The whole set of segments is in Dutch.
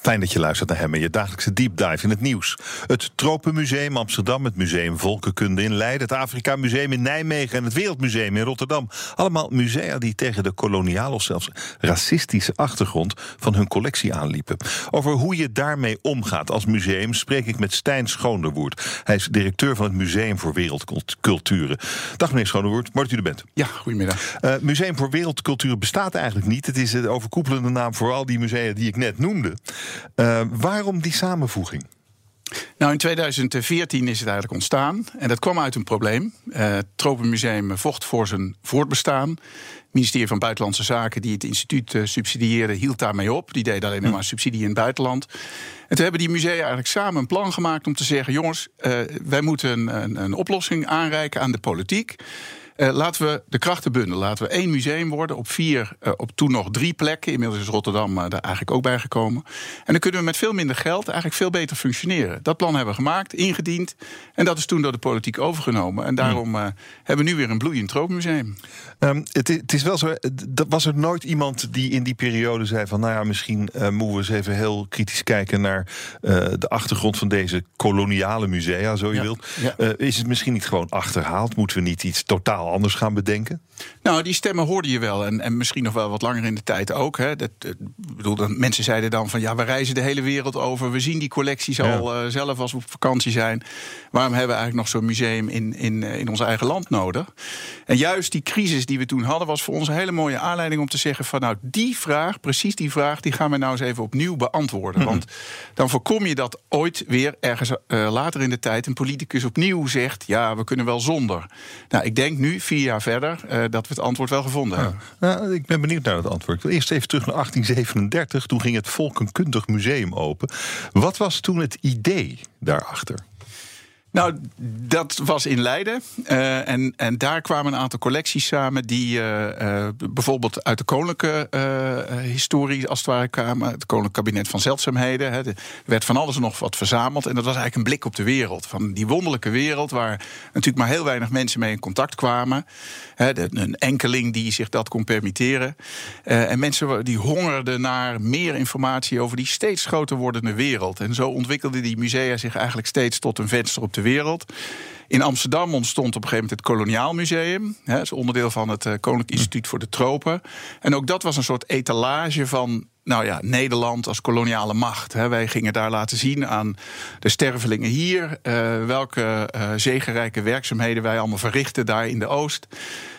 Fijn dat je luistert naar hem en je dagelijkse deep dive in het nieuws. Het Tropenmuseum Amsterdam, het Museum Volkenkunde in Leiden, het Afrika Museum in Nijmegen en het Wereldmuseum in Rotterdam. Allemaal musea die tegen de koloniale of zelfs racistische achtergrond van hun collectie aanliepen. Over hoe je daarmee omgaat als museum spreek ik met Stijn Schoonderwoerd. Hij is directeur van het Museum voor Wereldculturen. Dag meneer Schoonderwoerd, mooi dat u er bent. Ja, goedemiddag. Uh, Museum voor Wereldculturen bestaat eigenlijk niet. Het is de overkoepelende naam voor al die musea die ik net noemde. Uh, waarom die samenvoeging? Nou, in 2014 is het eigenlijk ontstaan. En dat kwam uit een probleem. Uh, het Tropenmuseum vocht voor zijn voortbestaan. Het ministerie van Buitenlandse Zaken, die het instituut uh, subsidieerde, hield daarmee op. Die deed alleen hm. maar subsidie in het buitenland. En toen hebben die musea eigenlijk samen een plan gemaakt om te zeggen: jongens, uh, wij moeten een, een, een oplossing aanreiken aan de politiek. Uh, laten we de krachten bundelen. Laten we één museum worden op vier, uh, op toen nog drie plekken. Inmiddels is Rotterdam uh, daar eigenlijk ook bij gekomen. En dan kunnen we met veel minder geld eigenlijk veel beter functioneren. Dat plan hebben we gemaakt, ingediend. En dat is toen door de politiek overgenomen. En daarom hebben we nu weer een bloeiend tropenmuseum. Um, het, het, is wel zo, was er nooit iemand die in die periode zei van... nou ja, misschien moeten we eens even heel kritisch kijken naar de achtergrond van deze koloniale musea, zo je ja, wilt. Ja. is het misschien niet gewoon achterhaald? Moeten we niet iets totaal anders gaan bedenken? Nou, die stemmen hoorde je wel. En, en misschien nog wel wat langer in de tijd ook. Hè. Dat, bedoel, dat mensen zeiden dan van ja, we reizen de hele wereld over. We zien die collecties ja. al uh, zelf als we op vakantie zijn. Waarom hebben we eigenlijk nog zo'n museum in, in, in ons eigen land nodig? En juist die crisis die we toen hadden, was voor ons een hele mooie aanleiding om te zeggen: van nou, die vraag, precies die vraag, die gaan we nou eens even opnieuw beantwoorden. Mm -hmm. Want dan voorkom je dat ooit weer ergens uh, later in de tijd een politicus opnieuw zegt: ja, we kunnen wel zonder. Nou, ik denk nu, vier jaar verder, uh, dat we het antwoord wel gevonden ja. hebben. Nou, ik ben benieuwd naar het antwoord. Ik wil eerst even terug naar 1837. Toen ging het Volkenkundig Museum open. Wat was toen het idee daarachter? Nou, dat was in Leiden. Uh, en, en daar kwamen een aantal collecties samen die uh, uh, bijvoorbeeld uit de koninklijke historie als het ware kwamen. Het koninklijk kabinet van zeldzaamheden. Er werd van alles en nog wat verzameld. En dat was eigenlijk een blik op de wereld. Van die wonderlijke wereld waar natuurlijk maar heel weinig mensen mee in contact kwamen. Hè, een enkeling die zich dat kon permitteren. en mensen die hongerden naar meer informatie over die steeds groter wordende wereld. En zo ontwikkelden die musea zich eigenlijk steeds tot een venster op de wereld. In Amsterdam ontstond op een gegeven moment het Koloniaal Museum. Dat is onderdeel van het Koninklijk Instituut voor de Tropen. En ook dat was een soort etalage van nou ja, Nederland als koloniale macht. Wij gingen daar laten zien aan de stervelingen hier... Uh, welke uh, zegenrijke werkzaamheden wij allemaal verrichten daar in de Oost.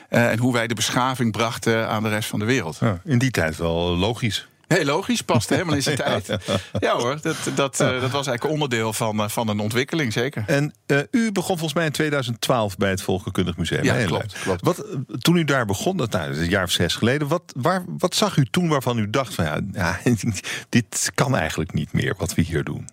Uh, en hoe wij de beschaving brachten aan de rest van de wereld. Ja, in die tijd wel logisch. Heel logisch, past helemaal in zijn tijd. Ja hoor, dat, dat, uh, dat was eigenlijk onderdeel van, uh, van een ontwikkeling, zeker. En uh, u begon volgens mij in 2012 bij het Volkenkundig Museum. Ja, klopt. klopt. Wat, toen u daar begon, dat, nou, dat is een jaar of zes geleden... Wat, waar, wat zag u toen waarvan u dacht van ja, ja, dit kan eigenlijk niet meer wat we hier doen?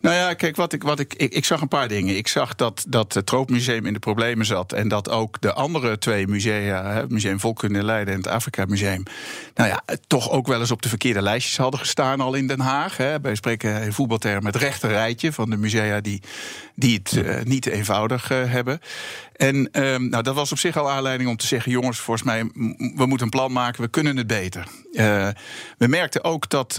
Nou ja, kijk, wat ik, wat ik, ik, ik, zag een paar dingen. Ik zag dat, dat het Troopmuseum in de problemen zat. En dat ook de andere twee musea, het Museum Volkunde in Leiden en het Afrika Museum, nou ja, toch ook wel eens op de verkeerde lijstjes hadden gestaan al in Den Haag. Hè. Wij spreken in voetbaltermen het rechte rijtje van de musea die, die het uh, niet eenvoudig uh, hebben. En um, nou, dat was op zich al aanleiding om te zeggen: jongens, volgens mij, we moeten een plan maken, we kunnen het beter. Uh, we merkten ook dat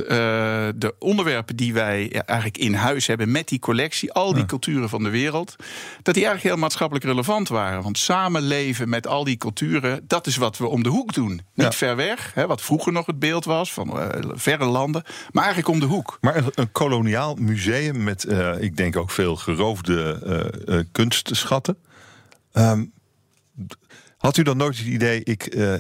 de onderwerpen die wij ja, eigenlijk in huis hebben met die collectie, al die ja. culturen van de wereld, dat die eigenlijk heel maatschappelijk relevant waren. Want samenleven met al die culturen, dat is wat we om de hoek doen. Niet ja. ver weg, hè, wat vroeger nog het beeld was van uh, verre landen, maar eigenlijk om de hoek. Maar een, een koloniaal museum met, ik denk ook veel geroofde kunstschatten. Um, had u dan nooit het idee, ik, uh,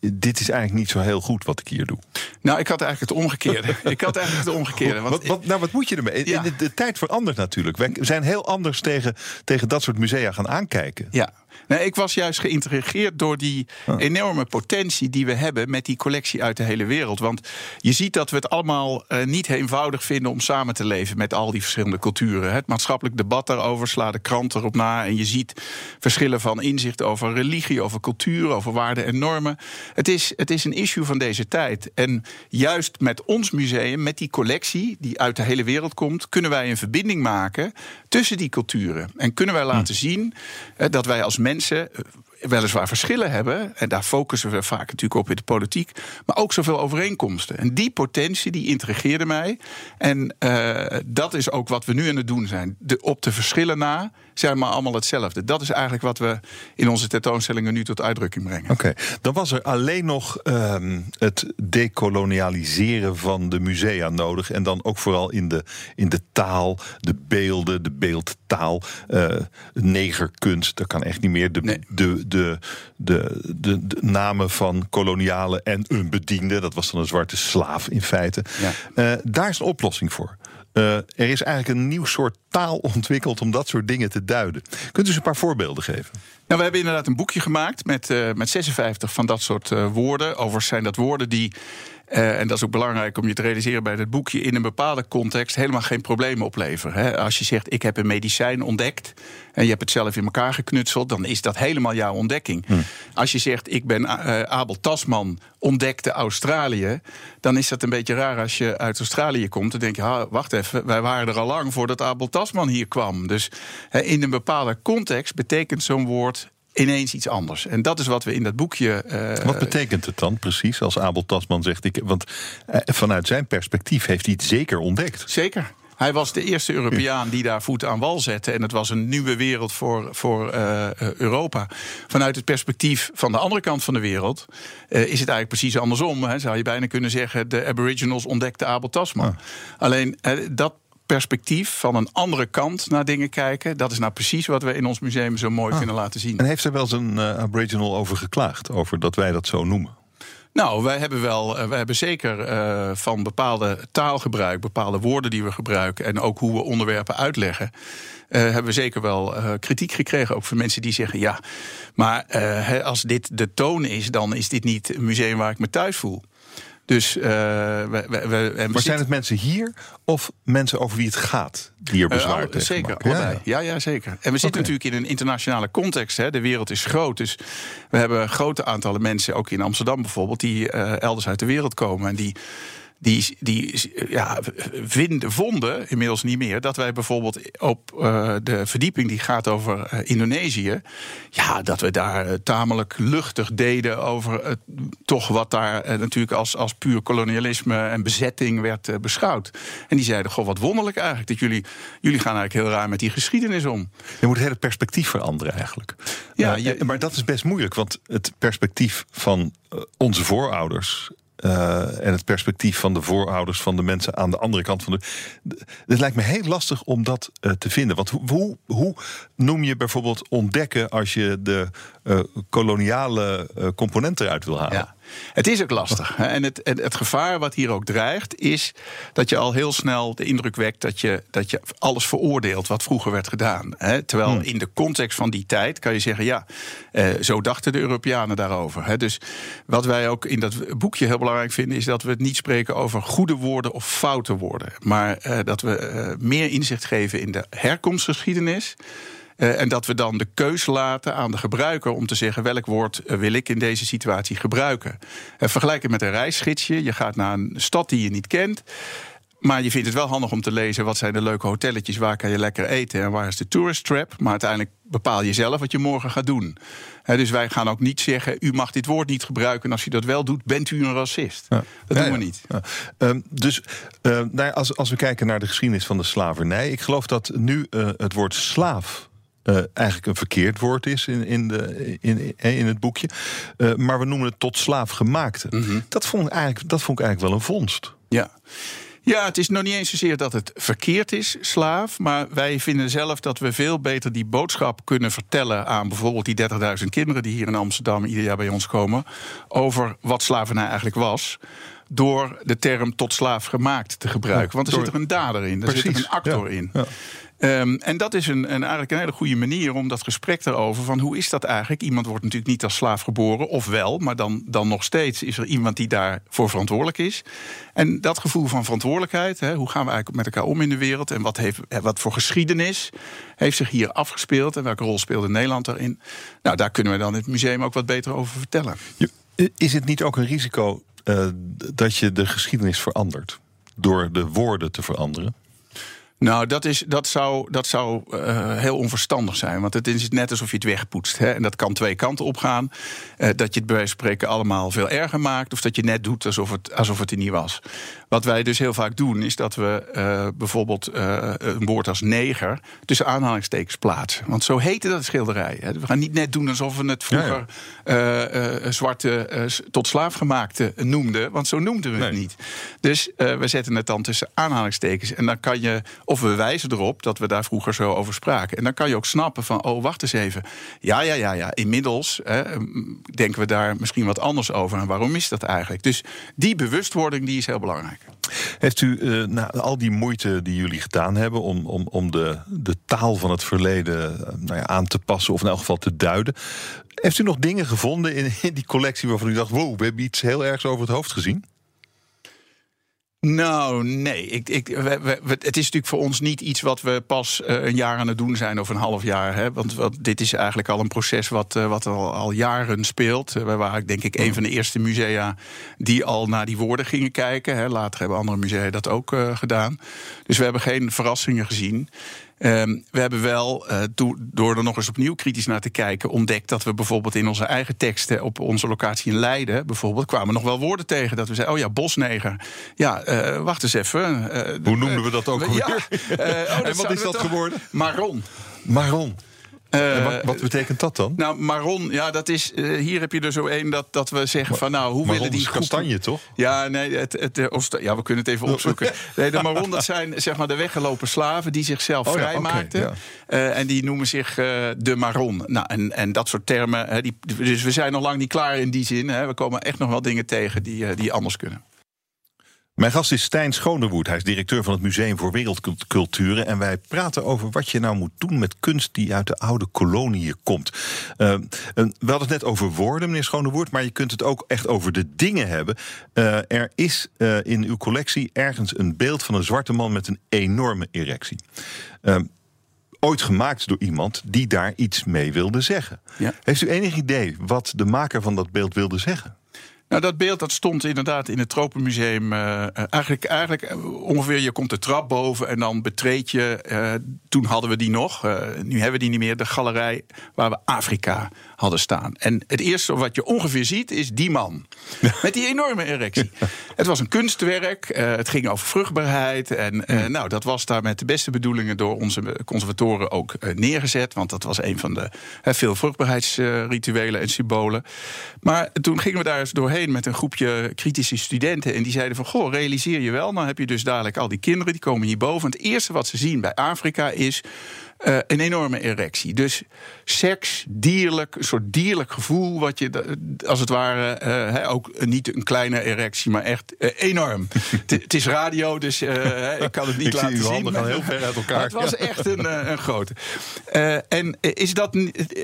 dit is eigenlijk niet zo heel goed wat ik hier doe? Nou, ik had eigenlijk het omgekeerde. ik had eigenlijk het omgekeerde. Want wat, wat, nou, wat moet je ermee? Ja. De, de, tijd verandert natuurlijk. We zijn heel anders tegen, tegen dat soort musea gaan aankijken. Ja. Nee, ik was juist geïntrigeerd door die enorme potentie die we hebben met die collectie uit de hele wereld. Want je ziet dat we het allemaal uh, niet eenvoudig vinden om samen te leven met al die verschillende culturen. Het maatschappelijk debat daarover slaat de krant erop na. En je ziet verschillen van inzicht over religie, over cultuur, over waarden en normen. Het is, het is een issue van deze tijd. En juist met ons museum, met die collectie die uit de hele wereld komt, kunnen wij een verbinding maken tussen die culturen. En kunnen wij laten zien uh, dat wij als mensen mensen eh, weliswaar verschillen hebben. En daar focussen we vaak natuurlijk op in de politiek. Maar ook zoveel overeenkomsten. En die potentie die intrigeerde mij. En uh, dat is ook wat we nu aan het doen zijn. De, op de verschillen na zijn maar allemaal hetzelfde. Dat is eigenlijk wat we in onze tentoonstellingen nu tot uitdrukking brengen. Oké, dan was er alleen nog uh, het decolonialiseren van de musea nodig. En dan ook vooral in de, in de taal, de beelden, de beeldtaal. Uh, negerkunst, dat kan echt niet meer. De, Nee. de, de, de, de, de namen van kolonialen en een bediende, dat was dan een zwarte slaaf in feite. Ja. Eh, daar is een oplossing voor. Eh, er is eigenlijk een nieuw soort taal ontwikkeld om dat soort dingen te duiden. Kunt u eens een paar voorbeelden geven? Nou, we hebben inderdaad een boekje gemaakt met, eh, met 56 van dat soort woorden. Overigens zijn dat woorden die, eh, en dat is ook belangrijk om je te realiseren bij dit boekje, in een bepaalde context helemaal geen problemen opleveren. Hè. Als je zegt, ik heb een medicijn ontdekt en je hebt het zelf in elkaar geknutseld, dan is dat helemaal jouw ontdekking. Als je zegt, ik ben eh, Abel Tasman, ontdekte Australië, dan is dat een beetje raar als je uit Australië komt. Dan denk je, ha, wacht even, wij waren er al lang voordat Abel Tasman hier kwam. Dus in een bepaalde context betekent zo'n woord ineens iets anders. En dat is wat we in dat boekje. eh, Wat betekent het dan precies als Abel Tasman zegt? Ik, want eh, vanuit zijn perspectief heeft hij het zeker ontdekt. Zeker. Hij was de eerste Europeaan die daar voet aan wal zette. En het was een nieuwe wereld voor, voor eh, Europa. Vanuit het perspectief van de andere kant van de wereld is het eigenlijk precies andersom. Hè. Zou je bijna kunnen zeggen: de Aboriginals ontdekten Abel Tasman. Alleen dat perspectief van een andere kant naar dingen kijken, dat is nou precies wat we in ons museum zo mooi kunnen laten zien. En heeft er wel eens een eh, Aboriginal over geklaagd? Over dat wij dat zo noemen? Nou, wij hebben wel, eh, wij hebben zeker eh, van bepaalde taalgebruik, bepaalde woorden die we gebruiken en ook hoe we onderwerpen uitleggen, hebben we zeker wel kritiek gekregen. Ook van mensen die zeggen: ja, maar als dit de toon is, dan is dit niet een museum waar ik me thuis voel. Dus eh, we, we, Maar zijn het mensen hier of mensen over wie het gaat die er eh, bezwaar tegen zeker, allebei. Ja, ja, zeker. En we zitten natuurlijk in een internationale context. Hè. De wereld is groot. Dus we hebben grote aantallen mensen, ook in Amsterdam bijvoorbeeld, die eh, elders uit de wereld komen. En die. Die, die ja, vinden, vonden, inmiddels niet meer, dat wij bijvoorbeeld op eh, de verdieping die gaat over eh, Indonesië. Ja, dat we daar eh, tamelijk luchtig deden over toch wat daar natuurlijk als, als puur kolonialisme en bezetting werd beschouwd. En die zeiden: Goh, wat wonderlijk eigenlijk dat jullie, jullie gaan eigenlijk heel raar met die geschiedenis om. Je moet het hele perspectief veranderen eigenlijk. Ja, je- maar dat is best moeilijk, want het perspectief van onze voorouders. Eh, en het perspectief van de voorouders van de mensen aan de andere kant van de. Het lijkt me heel lastig om dat eh, te vinden. Want hoe, hoe, noem je bijvoorbeeld ontdekken als je de eh, koloniale component eruit wil halen? Ja. Het is ook lastig. hè. En het, het gevaar wat hier ook dreigt, is dat je al heel snel de indruk wekt dat je, dat je alles veroordeelt wat vroeger werd gedaan. hè. Terwijl in de context van die tijd kan je zeggen: ja, eh, zo dachten de Europeanen daarover. hè. Dus wat wij ook in dat boekje heel belangrijk vinden, is dat we het niet spreken over goede woorden of foute woorden. Maar eh, dat we eh, meer inzicht geven in de herkomstgeschiedenis. Eh, en dat we dan de keus laten aan de gebruiker om te zeggen welk woord eh, wil ik in deze situatie gebruiken. Eh, vergelijk het met een reisgidsje. Je gaat naar een stad die je niet kent. Maar je vindt het wel handig om te lezen wat zijn de leuke hotelletjes, waar kan je lekker eten en waar is de tourist trap. Maar uiteindelijk bepaal je zelf wat je morgen gaat doen. Dus wij gaan ook niet zeggen, u mag dit woord niet gebruiken. En als u dat wel doet, bent u een racist. Ja. Dat Ja, doen we ja. niet. Ehm, dus eh, nou als, als we kijken naar de geschiedenis van de slavernij. Ik geloof dat nu het woord slaaf. Eh, eigenlijk een verkeerd woord is in, in, de, in, in, in het boekje. Eh, maar we noemen het tot slaafgemaakte. Mhm. dat, vond ik eigenlijk, dat vond ik eigenlijk wel een vondst. Ja. Ja, het is nog niet eens zozeer dat het verkeerd is, slaaf. Maar wij vinden zelf dat we veel beter die boodschap kunnen vertellen aan bijvoorbeeld die 30.000 kinderen die hier in Amsterdam ieder jaar bij ons komen. Over wat slavernij eigenlijk was. Door de term tot slaaf gemaakt te gebruiken. Want er door- zit er een dader in, er zit er een actor in. Ehm, en dat is een, een, eigenlijk een hele goede manier om dat gesprek erover van hoe is dat eigenlijk? Iemand wordt natuurlijk niet als slaaf geboren, of wel, maar dan, dan nog steeds is er iemand die daarvoor verantwoordelijk is. En dat gevoel van verantwoordelijkheid, hè, hoe gaan we eigenlijk met elkaar om in de wereld en wat, heeft, wat voor geschiedenis heeft zich hier afgespeeld en welke rol speelde Nederland daarin? Nou, daar kunnen we dan het museum ook wat beter over vertellen. Is het niet ook een risico dat je de geschiedenis verandert? Door de woorden te veranderen? Nou, dat, is, dat zou, dat zou uh, heel onverstandig zijn. Want het is net alsof je het wegpoetst. Hè? En dat kan twee kanten opgaan. Uh, dat je het bij wijze van spreken allemaal veel erger maakt. Of dat je net doet alsof het, alsof het er niet was. Wat wij dus heel vaak doen, is dat we uh, bijvoorbeeld een woord als neger tussen aanhalingstekens plaatsen. Want zo heette dat schilderij. Hè? We gaan niet net doen alsof we het vroeger zwarte tot slaafgemaakte noemden. Want zo noemden we nee. het niet. Dus we zetten het dan tussen aanhalingstekens. En dan kan je of we wijzen erop dat we daar vroeger zo over spraken. En dan kan je ook snappen van, oh, wacht eens even. Ja, ja, ja, ja. Inmiddels hè, denken we daar misschien wat anders over. En waarom is dat eigenlijk? Dus die bewustwording die is heel belangrijk. Heeft u uh, na al die moeite die jullie gedaan hebben om, om, om de, de taal van het verleden uh, nou ja, aan te passen, of in elk geval te duiden, heeft u nog dingen gevonden in, in die collectie waarvan u dacht: wow, we hebben iets heel ergs over het hoofd gezien? Nou, nee. Ik, ik, het is natuurlijk voor ons niet iets wat we pas uh, een jaar aan het doen zijn of een half jaar. Hè? Want, dit is eigenlijk al een proces wat, uh, wat al, al, jaren speelt. Wij waren denk ik een van de eerste musea die al naar die woorden gingen kijken. Hè? Later hebben andere musea dat ook gedaan. Dus we hebben geen verrassingen gezien. Um, we hebben wel, uh, door er nog eens opnieuw kritisch naar te kijken, ontdekt dat we bijvoorbeeld in onze eigen teksten op onze locatie in Leiden, bijvoorbeeld, kwamen nog wel woorden tegen. Dat we zeiden: Oh ja, bosneger. Ja, uh, wacht eens even. Uh, Hoe noemden we dat ook alweer? Ja, oh, en wat is dat geworden? Maron. Maron. Uh, wat, wat, betekent dat dan? Nou, marron, ja, dat is. Uh, hier heb je er zo één dat, dat we zeggen van nou, hoe willen die. Is kastanje, toch? Ja, nee, het, het, ja, we kunnen het even opzoeken. Nee, de marron, dat zijn zeg maar de weggelopen slaven die zichzelf oh, vrijmaakten. Ja, okay, ja. uh, en die noemen zich de marron. Nou, en, en dat soort termen. Hè, die, dus we zijn nog lang niet klaar in die zin. Hè. We komen echt nog wel dingen tegen die, die anders kunnen. Mijn gast is Stijn Schonewoed. Hij is directeur van het Museum voor Wereldculturen. En wij praten over wat je nou moet doen met kunst die uit de oude koloniën komt. Uh, we hadden het net over woorden, meneer Schonewoed. Maar je kunt het ook echt over de dingen hebben. Uh, er is uh, in uw collectie ergens een beeld van een zwarte man met een enorme erectie. Ooit gemaakt door iemand die daar iets mee wilde zeggen. Ja. Heeft u enig idee wat de maker van dat beeld wilde zeggen? Nou, dat beeld dat stond inderdaad in het Tropenmuseum. Uh, eigenlijk, eigenlijk eh, ongeveer, je komt de trap boven en dan betreed je. Toen hadden we die nog, nu hebben we die niet meer. De galerij waar we Afrika hadden staan. En het eerste wat je ongeveer ziet is die man. Met die enorme erectie. Het was een kunstwerk. Uh, het ging over vruchtbaarheid. En uh, nou, dat was daar met de beste bedoelingen door onze conservatoren ook uh, neergezet. Want dat was een van de veel vruchtbaarheidsrituelen en symbolen. Maar toen gingen we daar eens doorheen met een groepje kritische studenten. En die zeiden van, goh, realiseer je wel. Dan heb je dus dadelijk al die kinderen, die komen hierboven. En het eerste wat ze zien bij Afrika is uh, een enorme erectie. Dus seks, dierlijk, een soort dierlijk gevoel, wat je als het ware, uh, he, ook niet een kleine erectie, maar echt uh, enorm. het is radio, dus ik kan het niet ik laten zie handen gaan heel ver uit elkaar. het was echt een, een grote. en is dat,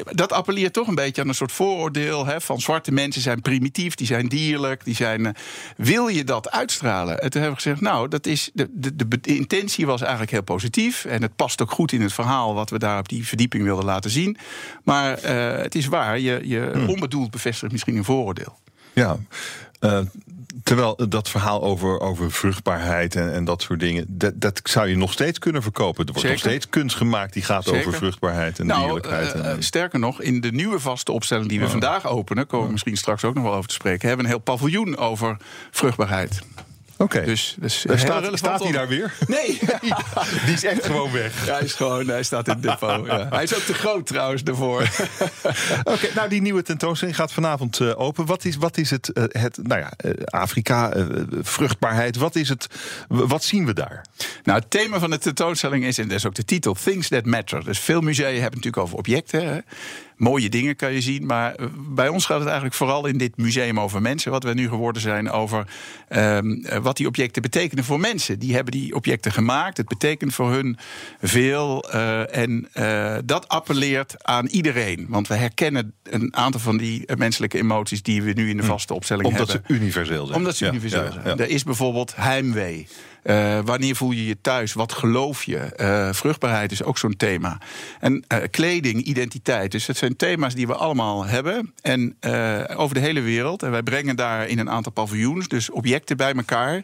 dat appelleert toch een beetje aan een soort vooroordeel van zwarte mensen zijn primitief, die zijn dierlijk, die zijn. wil je dat uitstralen? En toen hebben we gezegd, nou, dat is de, de, de intentie was eigenlijk heel positief en het past ook goed in het verhaal wat we daar op die verdieping wilden laten zien. Maar uh, het is waar, je, je hmm. onbedoeld bevestigt misschien een vooroordeel. Ja, uh, terwijl dat verhaal over, over vruchtbaarheid en, en dat soort dingen, dat, dat zou je nog steeds kunnen verkopen. Er wordt Zeker. nog steeds kunst gemaakt die gaat Zeker. over vruchtbaarheid en nou, dierlijkheid. Uh, sterker nog, in de nieuwe vaste opstelling die we oh. vandaag openen, komen we misschien straks ook nog wel over te spreken, hebben we een heel paviljoen over vruchtbaarheid. Oké. Okay. Dus, dus staat, staat hij daar weer? Nee. Die is echt gewoon weg. hij is gewoon, hij staat in het depot. Ja. Hij is ook te groot trouwens daarvoor. Oké, okay, nou die nieuwe tentoonstelling gaat vanavond uh, open. Wat is, wat is het, uh, het nou ja, uh, Afrika, vruchtbaarheid, wat is het, wat zien we daar? Nou, het thema van de tentoonstelling is, en dat is ook de titel, Things That Matter. Dus veel musea hebben natuurlijk over objecten. Hè? Mooie dingen kan je zien. Maar eh, bij ons gaat het eigenlijk vooral in dit museum over mensen. Wat we nu geworden zijn over um, wat die objecten betekenen voor mensen. Die hebben die objecten gemaakt. Het betekent voor hun veel. Uh, en uh, dat appelleert aan iedereen. Want we herkennen een aantal van die menselijke emoties die we nu in de hm. vaste opstelling Omdat hebben. Omdat ze universeel zijn. Omdat ze universeel zijn. Er is bijvoorbeeld heimwee. Uh, wanneer voel je je thuis? Wat geloof je? Uh, vruchtbaarheid is ook zo'n thema. En uh, kleding, identiteit. Dus het zijn thema's die we allemaal hebben. En over de hele wereld. En wij brengen daar in een aantal paviljoens dus objecten bij elkaar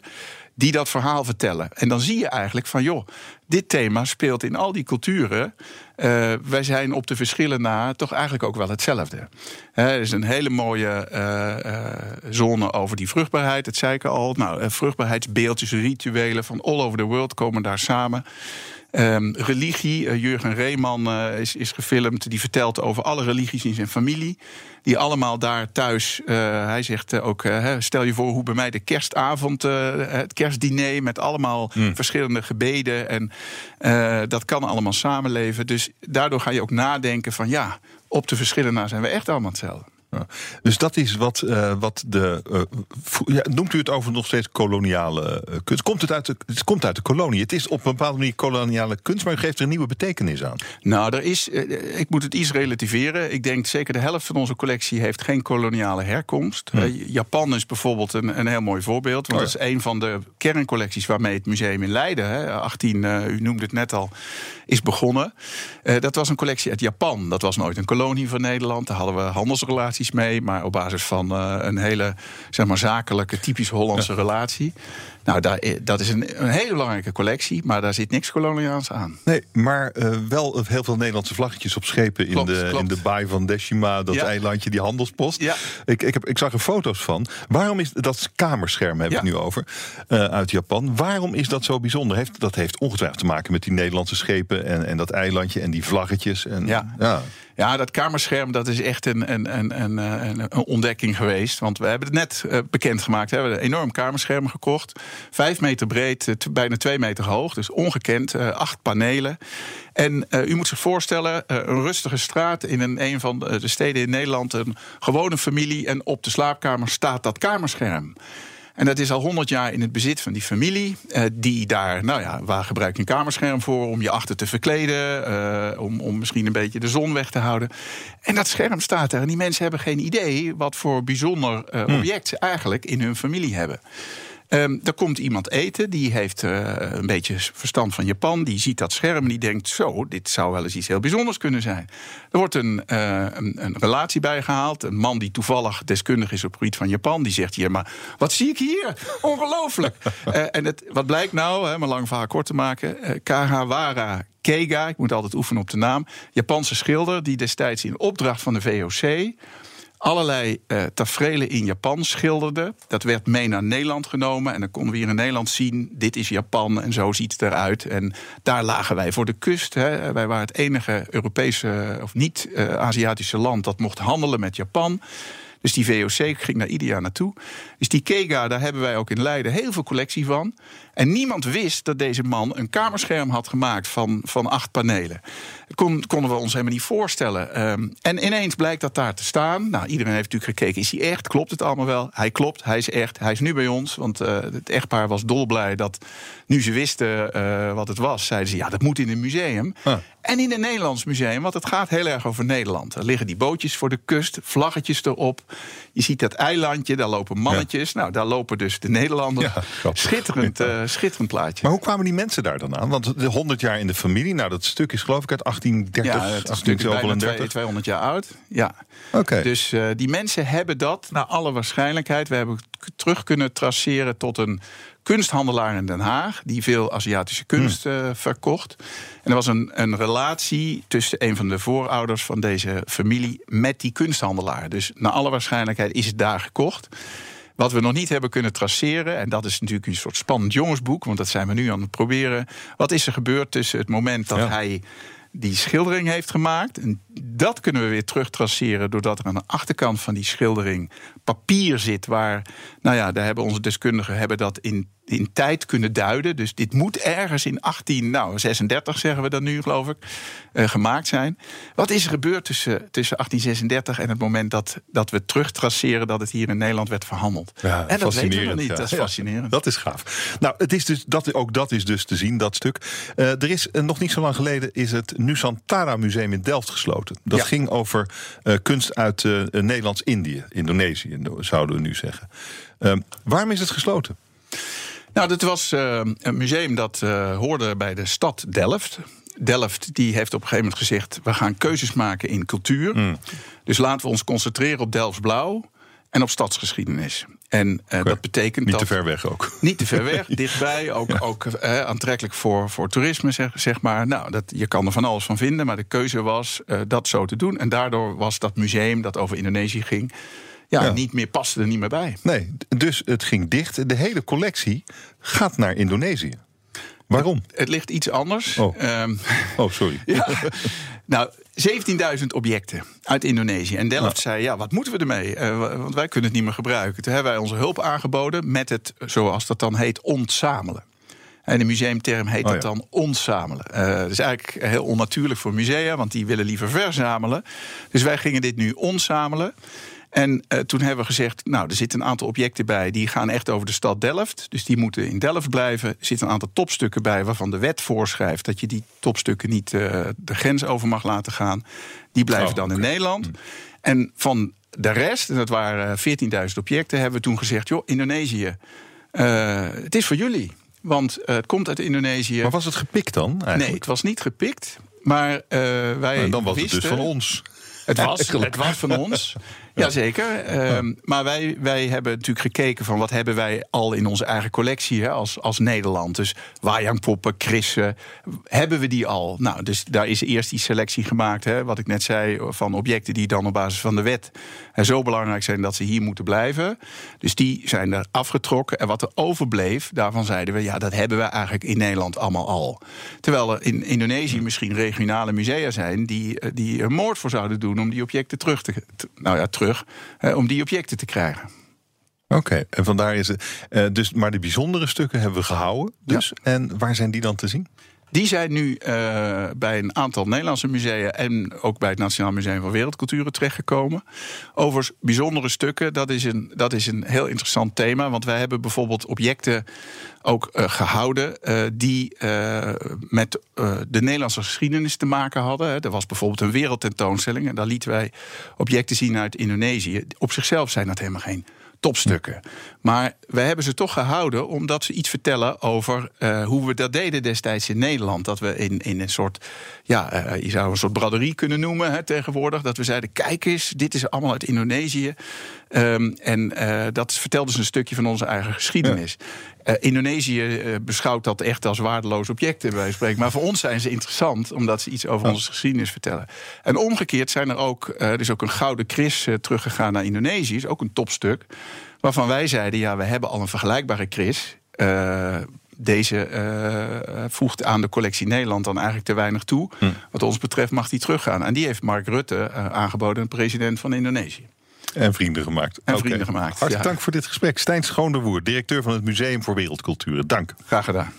die dat verhaal vertellen. En dan zie je eigenlijk van, joh, dit thema speelt in al die culturen. Uh, wij zijn op de verschillen na toch eigenlijk ook wel hetzelfde. er is een hele mooie uh, zone over die vruchtbaarheid, dat zei ik al. Nou, vruchtbaarheidsbeeldjes, rituelen van all over the world komen daar samen. Um, religie, uh, Jurgen Reeman uh, is, is gefilmd. Die vertelt over alle religies in zijn familie. Die allemaal daar thuis. Uh, hij zegt ook: stel je voor hoe bij mij de kerstavond, het kerstdiner. met allemaal mm. verschillende gebeden. En dat kan allemaal samenleven. Dus daardoor ga je ook nadenken: van ja, op de verschillen na zijn we echt allemaal hetzelfde. Dus dat is wat, uh, wat de. Uh, ja, noemt u het over nog steeds koloniale uh, kunst? Komt het, uit de, het komt uit de kolonie. Het is op een bepaalde manier koloniale kunst, maar u geeft er een nieuwe betekenis aan. Nou, er is. ik moet het iets relativeren. Ik denk zeker de helft van onze collectie heeft geen koloniale herkomst. Hm. Japan is bijvoorbeeld een, een heel mooi voorbeeld. Want oh dat is een van de kerncollecties waarmee het museum in Leiden, hè, 18, u noemde het net al, is begonnen. dat was een collectie uit Japan. Dat was nooit een kolonie van Nederland. Daar hadden we handelsrelaties mee, maar op basis van uh, een hele zeg maar, zakelijke, typisch Hollandse relatie. Nou, daar, eh, dat is een, een, hele belangrijke collectie, maar daar zit niks koloniaals aan. Nee, maar uh, wel heel veel Nederlandse vlaggetjes op schepen in, de, in de baai van Decima, dat eilandje, die handelspost. Ja. Ik, ik, heb, ik zag er foto's van. Waarom is dat kamerscherm, heb ik nu over, uh, uit Japan. Waarom is dat zo bijzonder? Heeft, dat heeft ongetwijfeld te maken met die Nederlandse schepen en, en dat eilandje en die vlaggetjes. En, ja. ja. Ja, dat kamerscherm dat is echt een, een, een, een, een ontdekking geweest. Want we hebben het net uh, bekendgemaakt. We hebben een enorm kamerscherm gekocht. Vijf meter breed, uh, bijna twee meter hoog. Dus ongekend. Uh, acht panelen. En u moet zich voorstellen, een rustige straat in een, een van de steden in Nederland. Een gewone familie. En op de slaapkamer staat dat kamerscherm. En dat is al honderd jaar in het bezit van die familie. Uh, die daar, nou ja, waar gebruik je een kamerscherm voor? Om je achter te verkleden. Uh, om, om misschien een beetje de zon weg te houden. En dat scherm staat er. En die mensen hebben geen idee wat voor bijzonder uh, object ze eigenlijk in hun familie hebben. Um, er komt iemand eten, die heeft uh, een beetje verstand van Japan. Die ziet dat scherm en die denkt: zo, dit zou wel eens iets heel bijzonders kunnen zijn. Er wordt een, uh, een, een, relatie bijgehaald. Een man die toevallig deskundig is op het gebied van Japan. Die zegt hier: maar wat zie ik hier? Ongelooflijk. uh, en het, wat blijkt nou, hè, maar lang verhaal kort te maken: Kahawara Keiga, ik moet altijd oefenen op de naam. Japanse schilder die destijds in opdracht van de VOC allerlei uh, tafereelen in Japan schilderde. Dat werd mee naar Nederland genomen. En dan konden we hier in Nederland zien: dit is Japan en zo ziet het eruit. En daar lagen wij voor de kust. Hè. Wij waren het enige Europese of niet-Aziatische land dat mocht handelen met Japan. Dus die VOC ging daar ieder naartoe. Dus die Kega, daar hebben wij ook in Leiden heel veel collectie van. En niemand wist dat deze man een kamerscherm had gemaakt van, van acht panelen. Dat konden we ons helemaal niet voorstellen. Um, en ineens blijkt dat daar te staan. Nou, iedereen heeft natuurlijk gekeken, is hij echt? Klopt het allemaal wel? Hij klopt, hij is echt. Hij is nu bij ons, want uh, het echtpaar was dolblij dat nu ze wisten uh, wat het was, zeiden ze, ja, dat moet in een museum. Ah. En in een Nederlands museum, want het gaat heel erg over Nederland. Er liggen die bootjes voor de kust, vlaggetjes erop. Je ziet dat eilandje, daar lopen mannetjes. Nou, daar lopen dus de Nederlanders. Ja, schitterend, uh, schitterend plaatje. Maar hoe kwamen die mensen daar dan aan? Want de 100 jaar in de familie, nou dat stuk is geloof ik uit 1830. Ja, het stuk is bijna 200 jaar oud. Ja. Oké. Dus uh, die mensen hebben dat naar alle waarschijnlijkheid. We hebben terug kunnen traceren tot een kunsthandelaar in Den Haag, die veel Aziatische kunst uh, verkocht. En er was een, een relatie tussen een van de voorouders van deze familie met die kunsthandelaar. Dus naar alle waarschijnlijkheid is het daar gekocht. Wat we nog niet hebben kunnen traceren, en dat is natuurlijk een soort spannend jongensboek, want dat zijn we nu aan het proberen. Wat is er gebeurd tussen het moment dat hij die schildering heeft gemaakt. En dat kunnen we weer terug traceren doordat er aan de achterkant van die schildering papier zit waar, nou ja, daar hebben onze deskundigen hebben dat in in tijd kunnen duiden. Dus dit moet ergens in 1836, zeggen we dan nu, geloof ik, uh, gemaakt zijn. Wat is er gebeurd tussen, tussen 1836 en het moment dat, dat we terugtraceren dat het hier in Nederland werd verhandeld? Ja, en dat weten we niet. Ja. Dat is fascinerend. dat is gaaf. Nou, het is dus, dat, ook dat is dus te zien, dat stuk. Uh, er is uh, nog niet zo lang geleden is het Nusantara Museum in Delft gesloten. Dat ging over kunst uit Nederlands-Indië, Indonesië, zouden we nu zeggen. waarom is het gesloten? Nou, dit was uh, een museum dat uh, hoorde bij de stad Delft. Delft die heeft op een gegeven moment gezegd: we gaan keuzes maken in cultuur. Mm. Dus laten we ons concentreren op Delfts Blauw en op stadsgeschiedenis. En uh, dat betekent niet dat... te ver weg ook. Niet te ver weg, dichtbij. Ook, ook uh, aantrekkelijk voor, voor toerisme, zeg, zeg maar. Nou, dat, je kan er van alles van vinden, maar de keuze was uh, dat zo te doen. En daardoor was dat museum dat over Indonesië ging... Ja, ja, niet meer paste er niet meer bij. Nee, dus het ging dicht. De hele collectie gaat naar Indonesië. Waarom? Het, het ligt iets anders. Oh, um, oh sorry. ja, nou, 17.000 objecten uit Indonesië. En Delft ja. zei, ja, wat moeten we ermee? Uh, want wij kunnen het niet meer gebruiken. Toen hebben wij onze hulp aangeboden met het, zoals dat dan heet, ontzamelen. En de museumterm heet Oh, dat dan ontzamelen. Uh, dat is eigenlijk heel onnatuurlijk voor musea, want die willen liever verzamelen. Dus wij gingen dit nu ontzamelen. En uh, toen hebben we gezegd, nou, er zitten een aantal objecten bij... die gaan echt over de stad Delft. Dus die moeten in Delft blijven. Er zitten een aantal topstukken bij waarvan de wet voorschrijft... dat je die topstukken niet uh, de grens over mag laten gaan. Die blijven Oh, dan in Nederland. En van de rest, en dat waren 14.000 objecten... hebben we toen gezegd, joh, Indonesië, uh, het is voor jullie. Want het komt uit Indonesië. Maar was het gepikt dan? Eigenlijk? Nee, het was niet gepikt. Maar uh, wij Nou, dan was wisten, het dus van ons. Het was, het was van ons. Jazeker. Um, maar wij, wij hebben natuurlijk gekeken van wat hebben wij al in onze eigen collectie hè, als, als Nederland. Dus wajangpoppen, krissen, hebben we die al? Nou, dus daar is eerst die selectie gemaakt, hè, wat ik net zei, van objecten die dan op basis van de wet hè, zo belangrijk zijn dat ze hier moeten blijven. Dus die zijn er afgetrokken. En wat er overbleef, daarvan zeiden we, ja, dat hebben we eigenlijk in Nederland allemaal al. Terwijl er in Indonesië misschien regionale musea zijn die, die er moord voor zouden doen om die objecten terug te. te nou ja, terug, uh, om die objecten te krijgen. Oké, okay, en vandaar is het. Uh, dus, maar de bijzondere stukken hebben we gehouden. Dus. Ja. En waar zijn die dan te zien? Die zijn nu uh, bij een aantal Nederlandse musea en ook bij het Nationaal Museum van Wereldculturen terechtgekomen. Overigens, bijzondere stukken, dat is, een, dat is een heel interessant thema. Want wij hebben bijvoorbeeld objecten ook uh, gehouden uh, die met de Nederlandse geschiedenis te maken hadden. Er was bijvoorbeeld een wereldtentoonstelling en daar lieten wij objecten zien uit Indonesië. Op zichzelf zijn dat helemaal geen topstukken. Maar wij hebben ze toch gehouden omdat ze iets vertellen over uh, hoe we dat deden destijds in Nederland. Dat we in, in een soort, ja, uh, je zou een soort braderie kunnen noemen hè, tegenwoordig. Dat we zeiden, kijk eens, dit is allemaal uit Indonesië. Um, en uh, dat vertelt dus een stukje van onze eigen geschiedenis. Ja. Indonesië beschouwt dat echt als waardeloos objecten, bij spreken. Maar voor ons zijn ze interessant, omdat ze iets over Ja. onze geschiedenis vertellen. En omgekeerd zijn er ook, er is ook een gouden kris teruggegaan naar Indonesië. Is ook een topstuk. Waarvan wij zeiden, ja, we hebben al een vergelijkbare kris. Uh, deze uh, voegt aan de collectie Nederland dan eigenlijk te weinig toe. Hm. Wat ons betreft mag die teruggaan. En die heeft Mark Rutte uh, aangeboden, de president van Indonesië. En vrienden gemaakt. En okay. vrienden gemaakt. Hartelijk ja. dank voor dit gesprek. Stijn Schoonderwoer, directeur van het Museum voor Wereldcultuur. Dank. Graag gedaan.